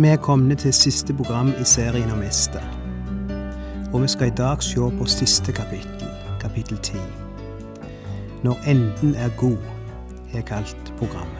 Vi er kommet til siste program i serien om Ester. Og vi skal i dag se på siste kapittel, kapittel ti. Når enden er god, er kalt programmet.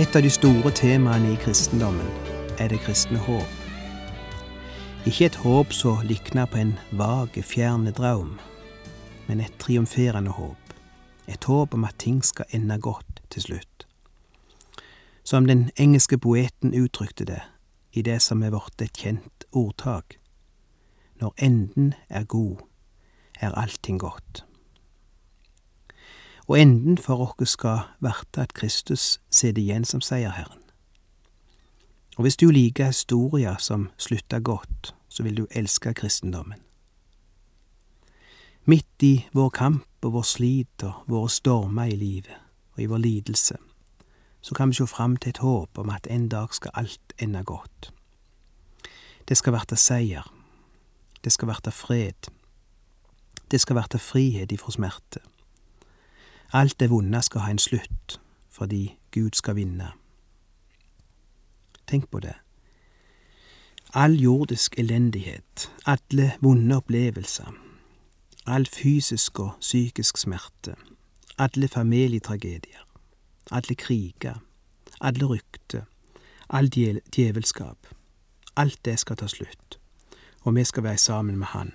Et av de store temaene i kristendommen er det kristne håp. Ikke et håp som likner på en vag, fjerne draum, men et triumferende håp. Et håp om at ting skal ende godt til slutt. Som den engelske poeten uttrykte det i det som er blitt et kjent ordtak. Når enden er god, er allting godt og enden for oss skal verte at Kristus sitter igjen som seierherren. Og hvis du liker historier som slutter godt, så vil du elske kristendommen. Midt i vår kamp og vår slit og våre stormer i livet og i vår lidelse, så kan vi se fram til et håp om at en dag skal alt ende godt. Det skal verte seier. Det skal verte fred. Det skal verte frihet ifra smerte. Alt det vonde skal ha en slutt, fordi Gud skal vinne. Tenk på det. All jordisk elendighet, alle vonde opplevelser, all fysisk og psykisk smerte, alle familietragedier, alle kriger, alle rykter, all djevelskap, alt det skal ta slutt, og vi skal være sammen med Han.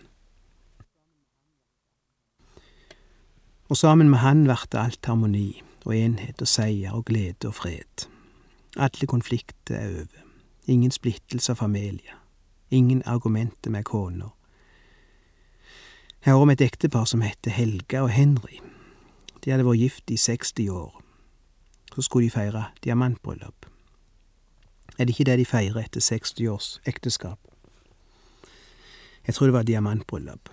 Og sammen med han vert alt harmoni og enhet og seier og glede og fred. Alle konflikter er over. Ingen splittelse av familie. Ingen argumenter med kona. Har om et ektepar som heter Helga og Henry. De hadde vært gift i 60 år. Så skulle de feire diamantbryllup. Er det ikke det de feirer etter 60 års ekteskap? Jeg tror det var diamantbryllup.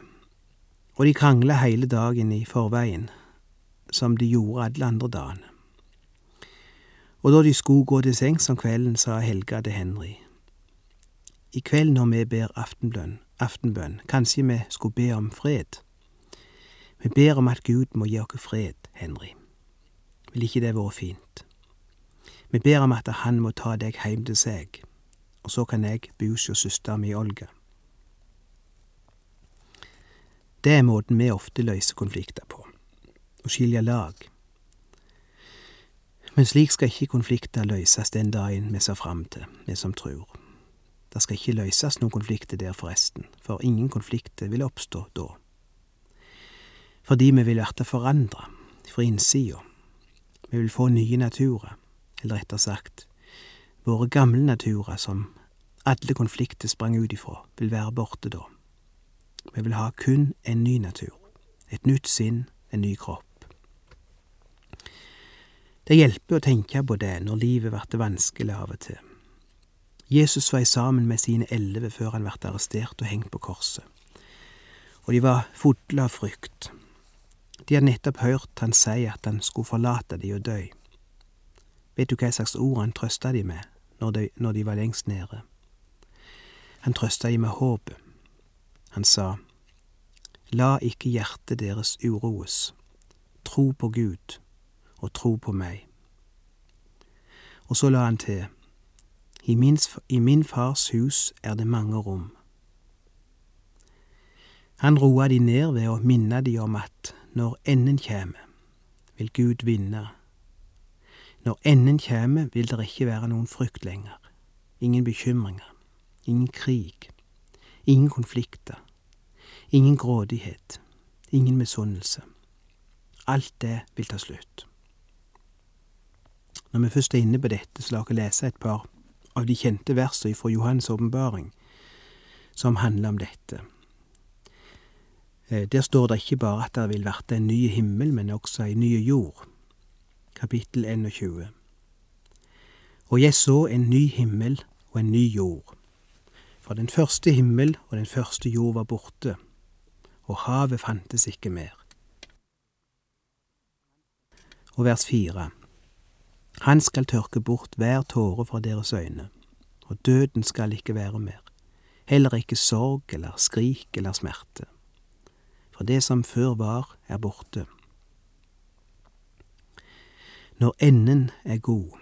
Og de krangla hele dagen i forveien, som de gjorde alle andre dagene. Og da de skulle gå til sengs om kvelden, sa Helga til Henry. I kveld når vi ber aftenbønn, aftenbønn, kanskje vi skulle be om fred. Vi ber om at Gud må gi oss fred, Henry. Vil ikke det vært fint? Vi ber om at Han må ta deg heim til seg, og så kan jeg bo hos søstera mi Olga. Det er måten vi ofte løser konflikter på, å skilje lag. Men slik skal ikke konflikter løses den dagen vi ser fram til, vi som tror. Det skal ikke løses noen konflikter der, forresten, for ingen konflikter vil oppstå da. Fordi vi vil verte forandra fra innsida. Vi vil få nye naturer, eller rettere sagt, våre gamle naturer som alle konflikter sprang ut ifra, vil være borte da. Vi vil ha kun en ny natur, et nytt sinn, en ny kropp. Det hjelper å tenke på det når livet blir vanskelig av og til. Jesus var sammen med sine elleve før han ble arrestert og hengt på korset, og de var fulle av frykt. De hadde nettopp hørt han si at han skulle forlate de og dø. Vet du hva slags ord han trøsta de med når de, når de var lengst nede? Han trøsta de med håpet. Han sa, La ikke hjertet deres uroes, tro på Gud og tro på meg. Og så la han til, I min, i min fars hus er det mange rom. Han roa de ned ved å minne de om at når enden kjem, vil Gud vinne. Når enden kjem, vil det ikke være noen frykt lenger, ingen bekymringer, ingen krig, Ingen konflikter. Ingen grådighet. Ingen misunnelse. Alt det vil ta slutt. Når vi først er inne på dette, så la oss lese et par av de kjente versene fra Johans åpenbaring som handler om dette. Eh, der står det ikke bare at det vil verte en ny himmel, men også en ny jord. Kapittel 21. Og jeg så en ny himmel og en ny jord. For den første himmel og den første jord var borte, og havet fantes ikke mer. Og vers fire. Han skal tørke bort hver tåre fra deres øyne, og døden skal ikke være mer, heller ikke sorg eller skrik eller smerte. For det som før var, er borte. Når enden er god,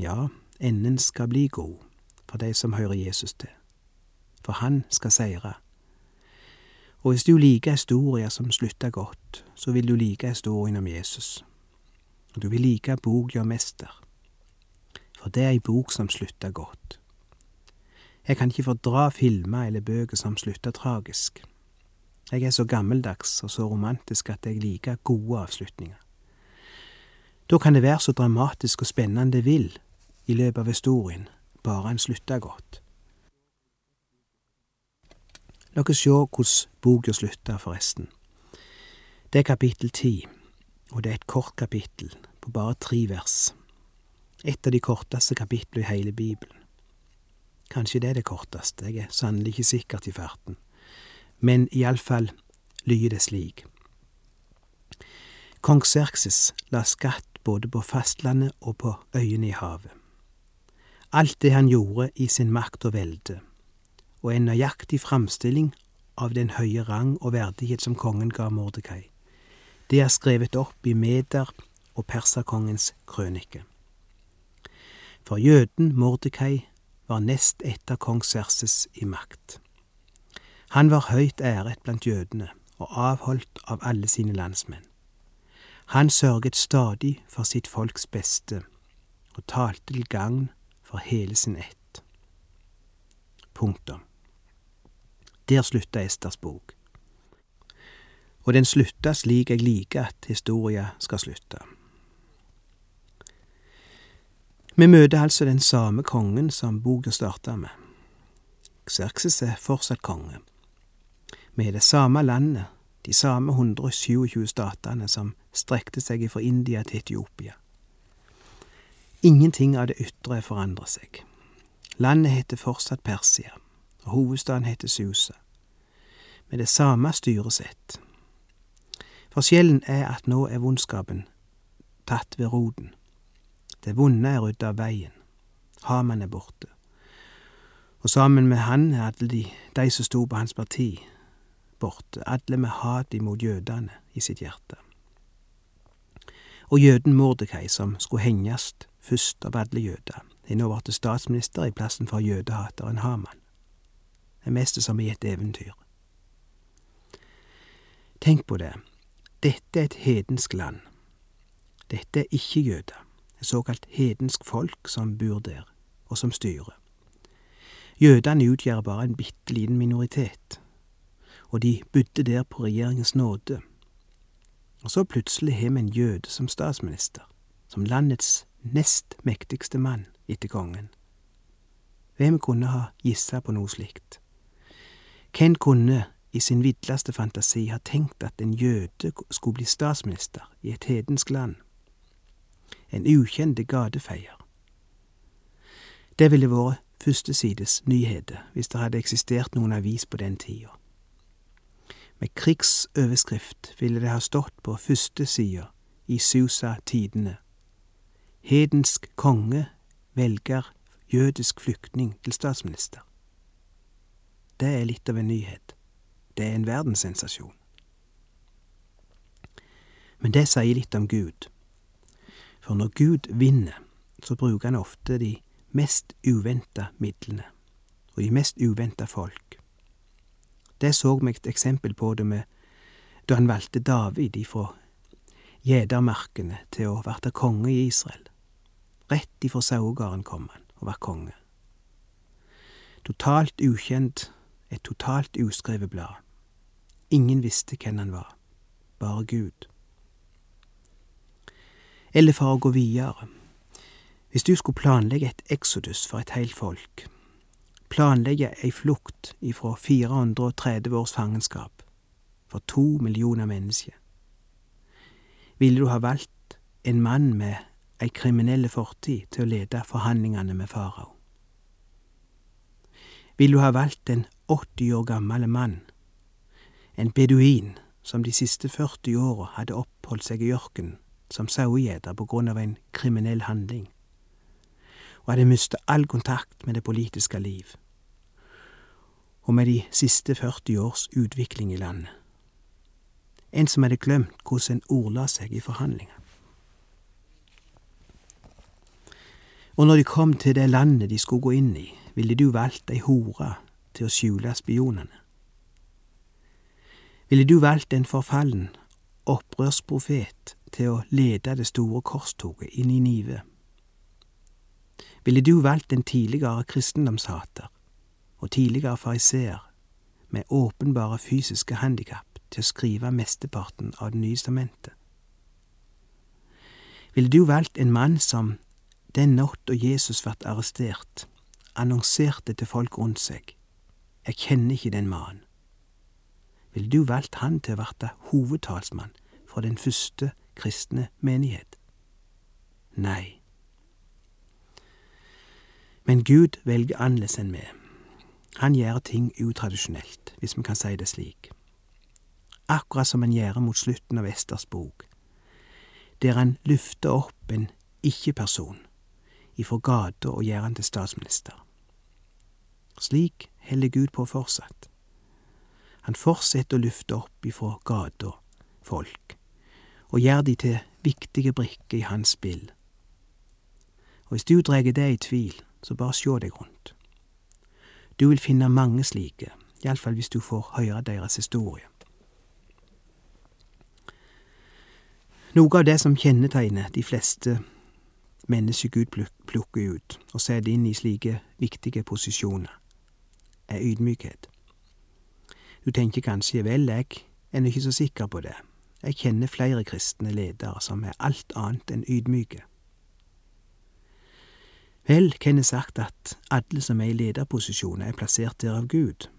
ja, enden skal bli god for de som hører Jesus til, for han skal seire. Og hvis du liker historier som slutter godt, så vil du like historien om Jesus. Og du vil like boka Mester, for det er ei bok som slutter godt. Jeg kan ikke fordra filmer eller bøker som slutter tragisk. Jeg er så gammeldags og så romantisk at jeg liker gode avslutninger. Da kan det være så dramatisk og spennende det vil i løpet av historien, bare en slutta godt. La oss sjå hvordan boka slutta, forresten. Det er kapittel ti, og det er et kort kapittel på bare tre vers. Et av de korteste kapitlene i hele Bibelen. Kanskje det er det korteste, jeg er sannelig ikke sikkert i farten, men iallfall lyder det slik. Kong Serkses la skatt både på fastlandet og på øyene i havet. Alt det han gjorde i sin makt og velde, og en nøyaktig framstilling av den høye rang og verdighet som kongen ga Mordekai. Det er skrevet opp i Meder og perserkongens krønike. For jøden Mordekai var nest etter kong Serses i makt. Han var høyt æret blant jødene og avholdt av alle sine landsmenn. Han sørget stadig for sitt folks beste og talte til gagn for hele sin ett. Punktum. Der slutta Esters bok. Og den slutta slik jeg liker at historia skal slutte. Vi møter altså den samme kongen som boka starta med. Xerxes er fortsatt konge. Vi er det samme landet, de samme 127 statene som strekte seg fra India til Etiopia. Ingenting av det ytre forandrer seg. Landet heter fortsatt Persia, og hovedstaden heter Susa, med det samme styresett. Forskjellen er at nå er vondskapen tatt ved roten. Det vonde er rydda av veien. Haman er borte. Og sammen med han er alle de, de som sto på hans parti, borte, alle med hat imot jødene i sitt hjerte. Og jøden Mordekai, som skulle hengest først av alle jøder, er nå ble statsminister i plassen for jødehateren Haman. Det meste som i et eventyr. Tenk på det. Dette er et hedensk land. Dette er ikke jøder, et såkalt hedensk folk som bor der, og som styrer. Jødene utgjør bare en bitte liten minoritet, og de bodde der på regjeringens nåde. Og så plutselig har vi en jøde som statsminister, som landets nest mektigste mann etter kongen. Hvem kunne ha gissa på noe slikt? Hvem kunne i sin vidleste fantasi ha tenkt at en jøde skulle bli statsminister i et hedensk land? En ukjent gatefeier. Det ville vært førstesides nyheter hvis det hadde eksistert noen avis på den tida. Med krigsoverskrift ville det ha stått på førstesida i Susa Tidene Hedensk konge velger jødisk flyktning til statsminister. Det er litt av en nyhet. Det er en verdenssensasjon. Men det sier litt om Gud. For når Gud vinner, så bruker han ofte de mest uventa midlene, og de mest uventa folk. Det så vi et eksempel på det med da han valgte David ifra gjetermarkene til å verte konge i Israel. Rett ifra sauegarden kom han og var konge. Totalt ukjent, et totalt uskrevet blad. Ingen visste hvem han var. bare Gud. Eller for å gå videre. Hvis du skulle planlegge et exodus for et helt folk, planlegge ei flukt ifra 430 års fangenskap for to millioner mennesker, ville du ha valgt en mann med ei kriminelle fortid til å lede forhandlingene med farao? Vil du ha valgt en 80 år gammel mann, en beduin som de siste 40 åra hadde oppholdt seg i ørkenen som sauegjeter på grunn av en kriminell handling, og hadde mistet all kontakt med det politiske liv, og med de siste 40 års utvikling i landet. En som hadde glemt hvordan en ordla seg i forhandlinger. Og når de kom til det landet de skulle gå inn i, ville du valgt ei hore til å skjule spionene. Ville du valgt en forfallen opprørsprofet til å lede det store korstoget inn i Nive? Ville du valgt en tidligere kristendomshater og tidligere fariseer med åpenbare fysiske handikap til å skrive mesteparten av Det nye testamentet? Ville du valgt en mann som den natta Jesus ble arrestert, annonserte til folk rundt seg, jeg kjenner ikke den mannen? Ville du valgt han til å bli hovedtalsmann for den første kristne menighet? Nei. Men Gud velger annerledes enn vi. Han gjør ting utradisjonelt, hvis vi kan si det slik. Akkurat som han gjør mot slutten av Esters bok, der han løfter opp en ikke-person ifra gata og gjør han til statsminister. Slik holder Gud på fortsatt. Han fortsetter å løfte opp ifra gata folk, og gjør de til viktige brikker i hans spill. Og hvis du drar det i tvil, så bare sjå deg rundt. Du vil finne mange slike, iallfall hvis du får høre deres historie. Noe av det som kjennetegner de fleste mennesker Gud plukker ut og setter inn i slike viktige posisjoner, er ydmykhet. Du tenker kanskje vel, jeg er ikke så sikker på det. Jeg kjenner flere kristne ledere som er alt annet enn ydmyke. Vel, hvem har sagt at alle som er i lederposisjoner, er plassert der av Gud?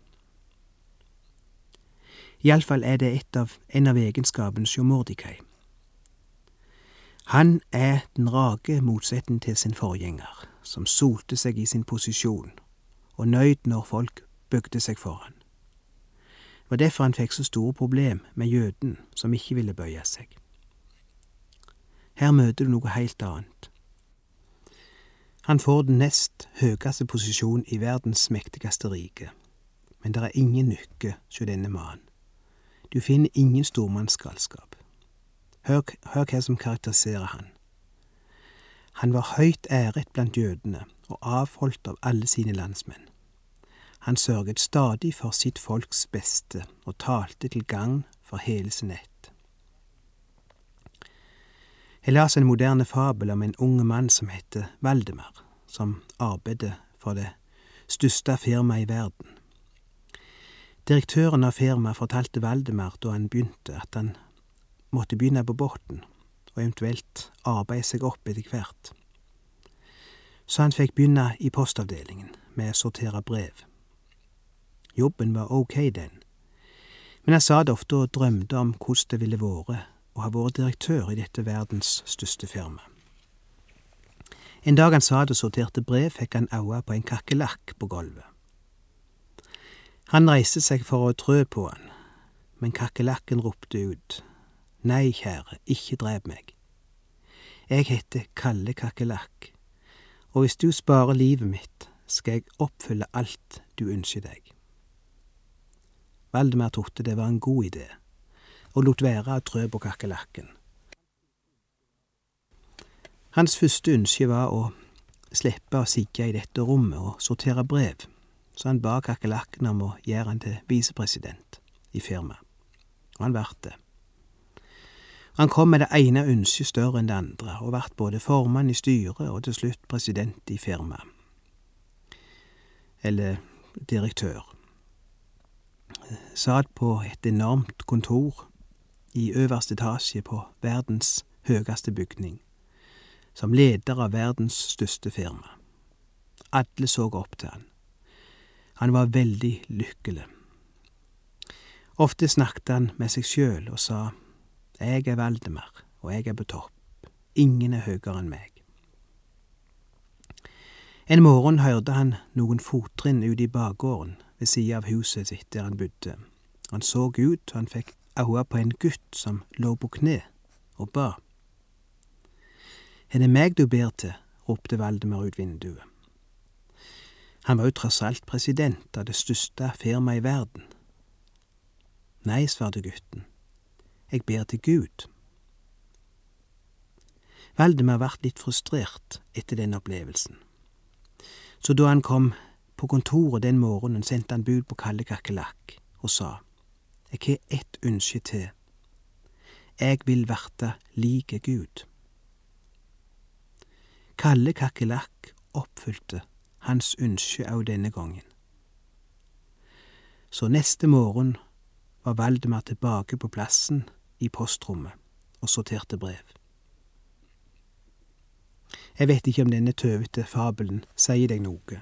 Iallfall er det et av, en av egenskapene hos Mordikai. Han er den rake motsetten til sin forgjenger, som solte seg i sin posisjon og nøyd når folk bygde seg for han. Det var derfor han fikk så store problem med jøden som ikke ville bøye seg. Her møter du noe helt annet. Han får den nest høyeste posisjon i verdens mektigste rike, men det er ingen nykke hos denne mannen. Du finner ingen stormannsgalskap. Hør, hør hva som karakteriserer han. Han var høyt æret blant jødene og avholdt av alle sine landsmenn. Han sørget stadig for sitt folks beste og talte til gagn for hele sin ett. Jeg las en moderne fabel om en ung mann som heter Valdemar, som arbeidet for det største firmaet i verden. Direktøren av firmaet fortalte Valdemar da han begynte, at han måtte begynne på båten, og eventuelt arbeide seg opp etter hvert. Så han fikk begynne i postavdelingen med å sortere brev. Jobben var ok, den, men han sa det ofte og drømte om hvordan det ville vært å ha vært direktør i dette verdens største firma. En dag han satt og sorterte brev, fikk han øye på en kakerlakk på gulvet. Han reiste seg for å trø på han, men kakerlakken ropte ut. Nei, kjære, ikke drep meg. Jeg heter Kalle Kakerlakk, og hvis du sparer livet mitt, skal jeg oppfylle alt du ønsker deg. Valdemar trodde det var en god idé, og lot være å trø på kakerlakken. Hans første ønske var å slippe å sitte i dette rommet og sortere brev, så han ba kakerlakken om å gjøre han til visepresident i firmaet, og han ble det. Han kom med det ene ønsket større enn det andre, og vart både formann i styret og til slutt president i firmaet. Eller direktør. Satt på et enormt kontor i øverste etasje på verdens høyeste bygning, som leder av verdens største firma. Alle så opp til han. Han var veldig lykkelig. Ofte snakket han med seg sjøl og sa Jeg er Valdemar, og jeg er på topp. Ingen er høyere enn meg. En morgen hørte han noen fottrinn ute i bakgården ved sida av huset sitt der han bodde. Han så ut, og han fikk øye på en gutt som lå på kne og ba. Er det meg du ber til? ropte Valdemar ut vinduet. Han var jo tross alt president av det største firmaet i verden. Nei, svarte gutten, jeg ber til Gud. Valdemar ble litt frustrert etter den opplevelsen. Så da han kom på kontoret den morgenen, sendte han bud på Kalle Kakerlakk og sa, Jeg har ett ønske til. Jeg vil verte like Gud. Kalle Kakerlakk oppfylte hans ønske òg denne gangen. Så neste morgen var Valdemar tilbake på plassen i postrommet og sorterte brev. Jeg vet ikke om denne tøvete fabelen sier deg noe.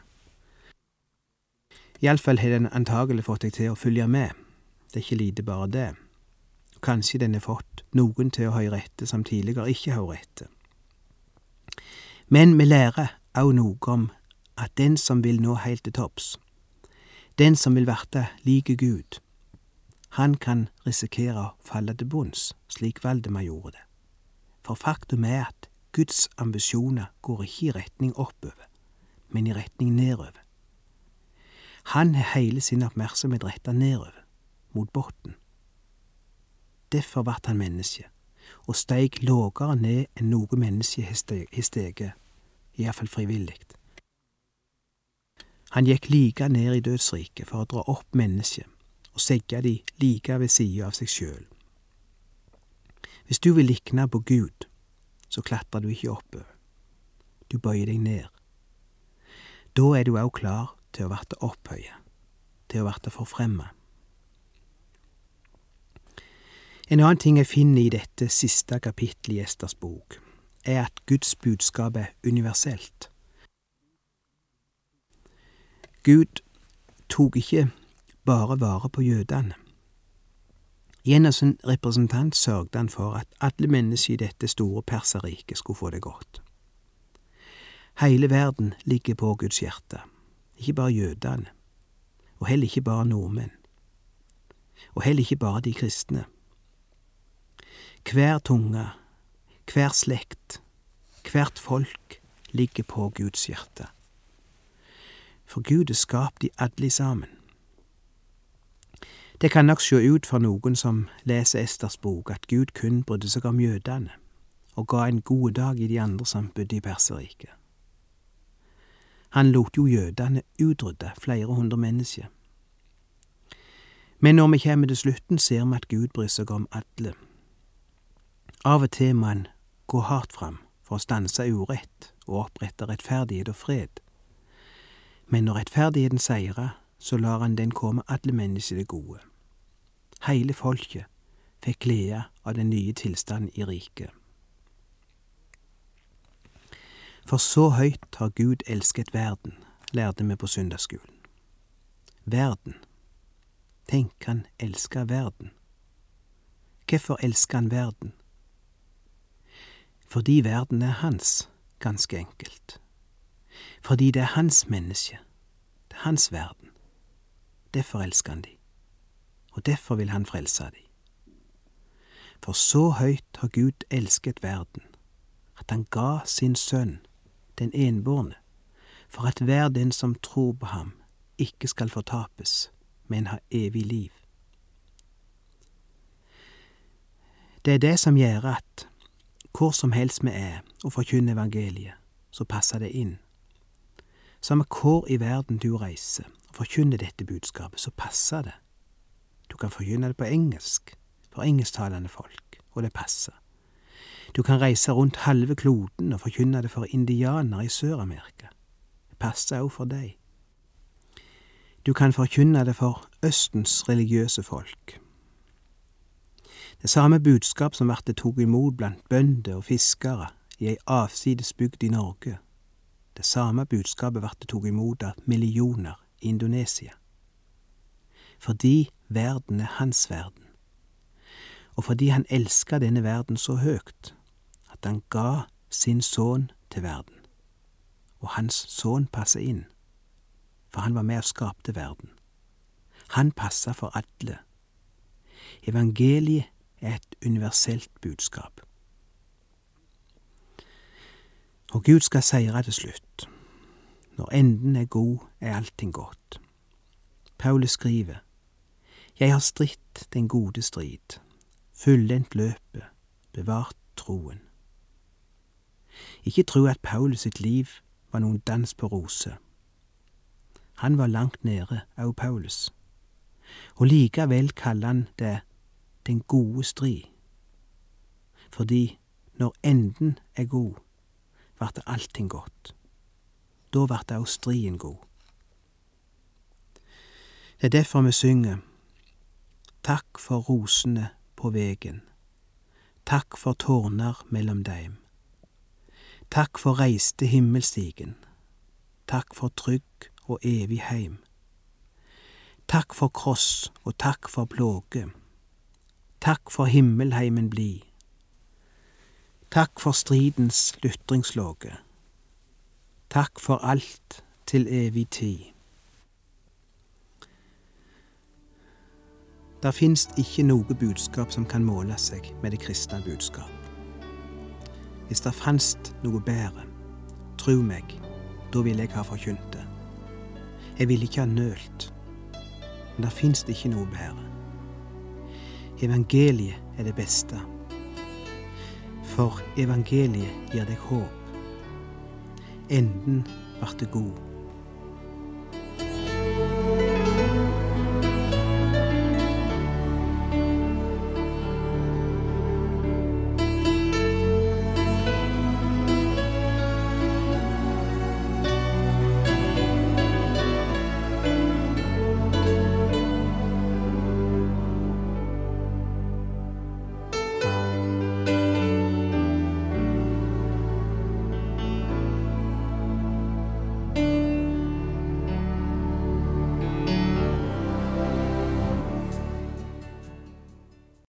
Iallfall har den antagelig fått deg til å følge med, det er ikke lite bare det. Kanskje den har fått noen til å høre etter som tidligere ikke hører etter. Men vi lærer òg noe om at den som vil nå heilt til topps, den som vil verte like Gud, han kan risikere å falle til bunns, slik Valdemar gjorde det. For faktum er at Guds ambisjoner går ikke i retning oppover, men i retning nedover. Han har hele sin oppmerksomhet retta nedover, mot bunnen. Derfor ble han menneske, og steig lågere ned enn noe menneske har steget, iallfall frivillig. Han gikk like ned i dødsriket for å dra opp mennesket og segge de like ved sida av seg sjøl. Hvis du vil likne på Gud, så klatrer du ikke oppover. Du bøyer deg ned. Da er du òg klar til å verte opphøye, til å verte forfremma. En annen ting jeg finner i dette siste kapittelet i Esters bok, er at Guds budskap er universelt. Gud tok ikke bare vare på jødene. Gjennom sin representant sørget han for at alle mennesker i dette store perserriket skulle få det godt. Hele verden ligger på Guds hjerte, ikke bare jødene, og heller ikke bare nordmenn, og heller ikke bare de kristne. Hver tunge, hver slekt, hvert folk ligger på Guds hjerte. For Gud er skapt de alle sammen. Det kan nok sjå ut for noen som leser Esters bok, at Gud kun brydde seg om jødene, og ga en god dag i de andre som bodde i Perserriket. Han lot jo jødene utrydde flere hundre mennesker. Men når vi kommer til slutten, ser vi at Gud bryr seg om alle. Av og til må han gå hardt fram for å stanse urett og opprette rettferdighet og fred. Men når rettferdigheten seirer, så lar han den komme alle mennesker det gode. Hele folket fikk glede av den nye tilstanden i riket. For så høyt har Gud elsket verden, lærte vi på søndagsskolen. Verden. Tenk, han elsker verden. Hvorfor elsker han verden? Fordi verden er hans, ganske enkelt. Fordi det er hans menneske. Det er hans verden. Derfor elsker han de. Og derfor vil han frelse dem. For så høyt har Gud elsket verden, at han ga sin sønn, den enbårne, for at hver den som tror på ham, ikke skal fortapes, men ha evig liv. Det er det som gjør at hvor som helst vi er og forkynner evangeliet, så passer det inn. Samme hvor i verden du reiser og forkynner dette budskapet, så passer det. Du kan forkynne det på engelsk, for engelsktalende folk, og det passer. Du kan reise rundt halve kloden og forkynne det for indianere i Sør-Amerika. Det passer òg for deg. Du kan forkynne det for Østens religiøse folk. Det samme budskap som ble tok imot blant bønder og fiskere i ei avsides bygd i Norge. Det samme budskapet ble tok imot av millioner i Indonesia. Fordi verden er hans verden, og fordi han elska denne verden så høgt at han ga sin sønn til verden. Og hans sønn passer inn, for han var med og skapte verden. Han passa for alle. Evangeliet er et universelt budskap. Og Gud skal seire til slutt. Når enden er god, er allting godt. Paulus skriver, Jeg har stritt den gode strid, fullendt løpet, bevart troen. Ikke tro at Paulus sitt liv var noen dans på roser. Han var langt nede, au Paulus, og likevel kaller han det den gode strid, fordi når enden er god, vart allting godt. Da vart også striden god. Det er derfor vi synger Takk for rosene på vegen, takk for tårner mellom deim. Takk for reiste himmelstigen, takk for trygg og evig heim. Takk for kross og takk for plåge, takk for himmelheimen blid. Takk for stridens lutringslåge, takk for alt til evig tid. Der fins ikke noe budskap som kan måle seg med det kristne budskap. Hvis det fantes noe bedre, tru meg, da ville jeg ha forkynt det. Jeg ville ikke ha nølt, men det fins ikke noe bedre. Evangeliet er det beste, for evangeliet gir deg håp. Enden vart god.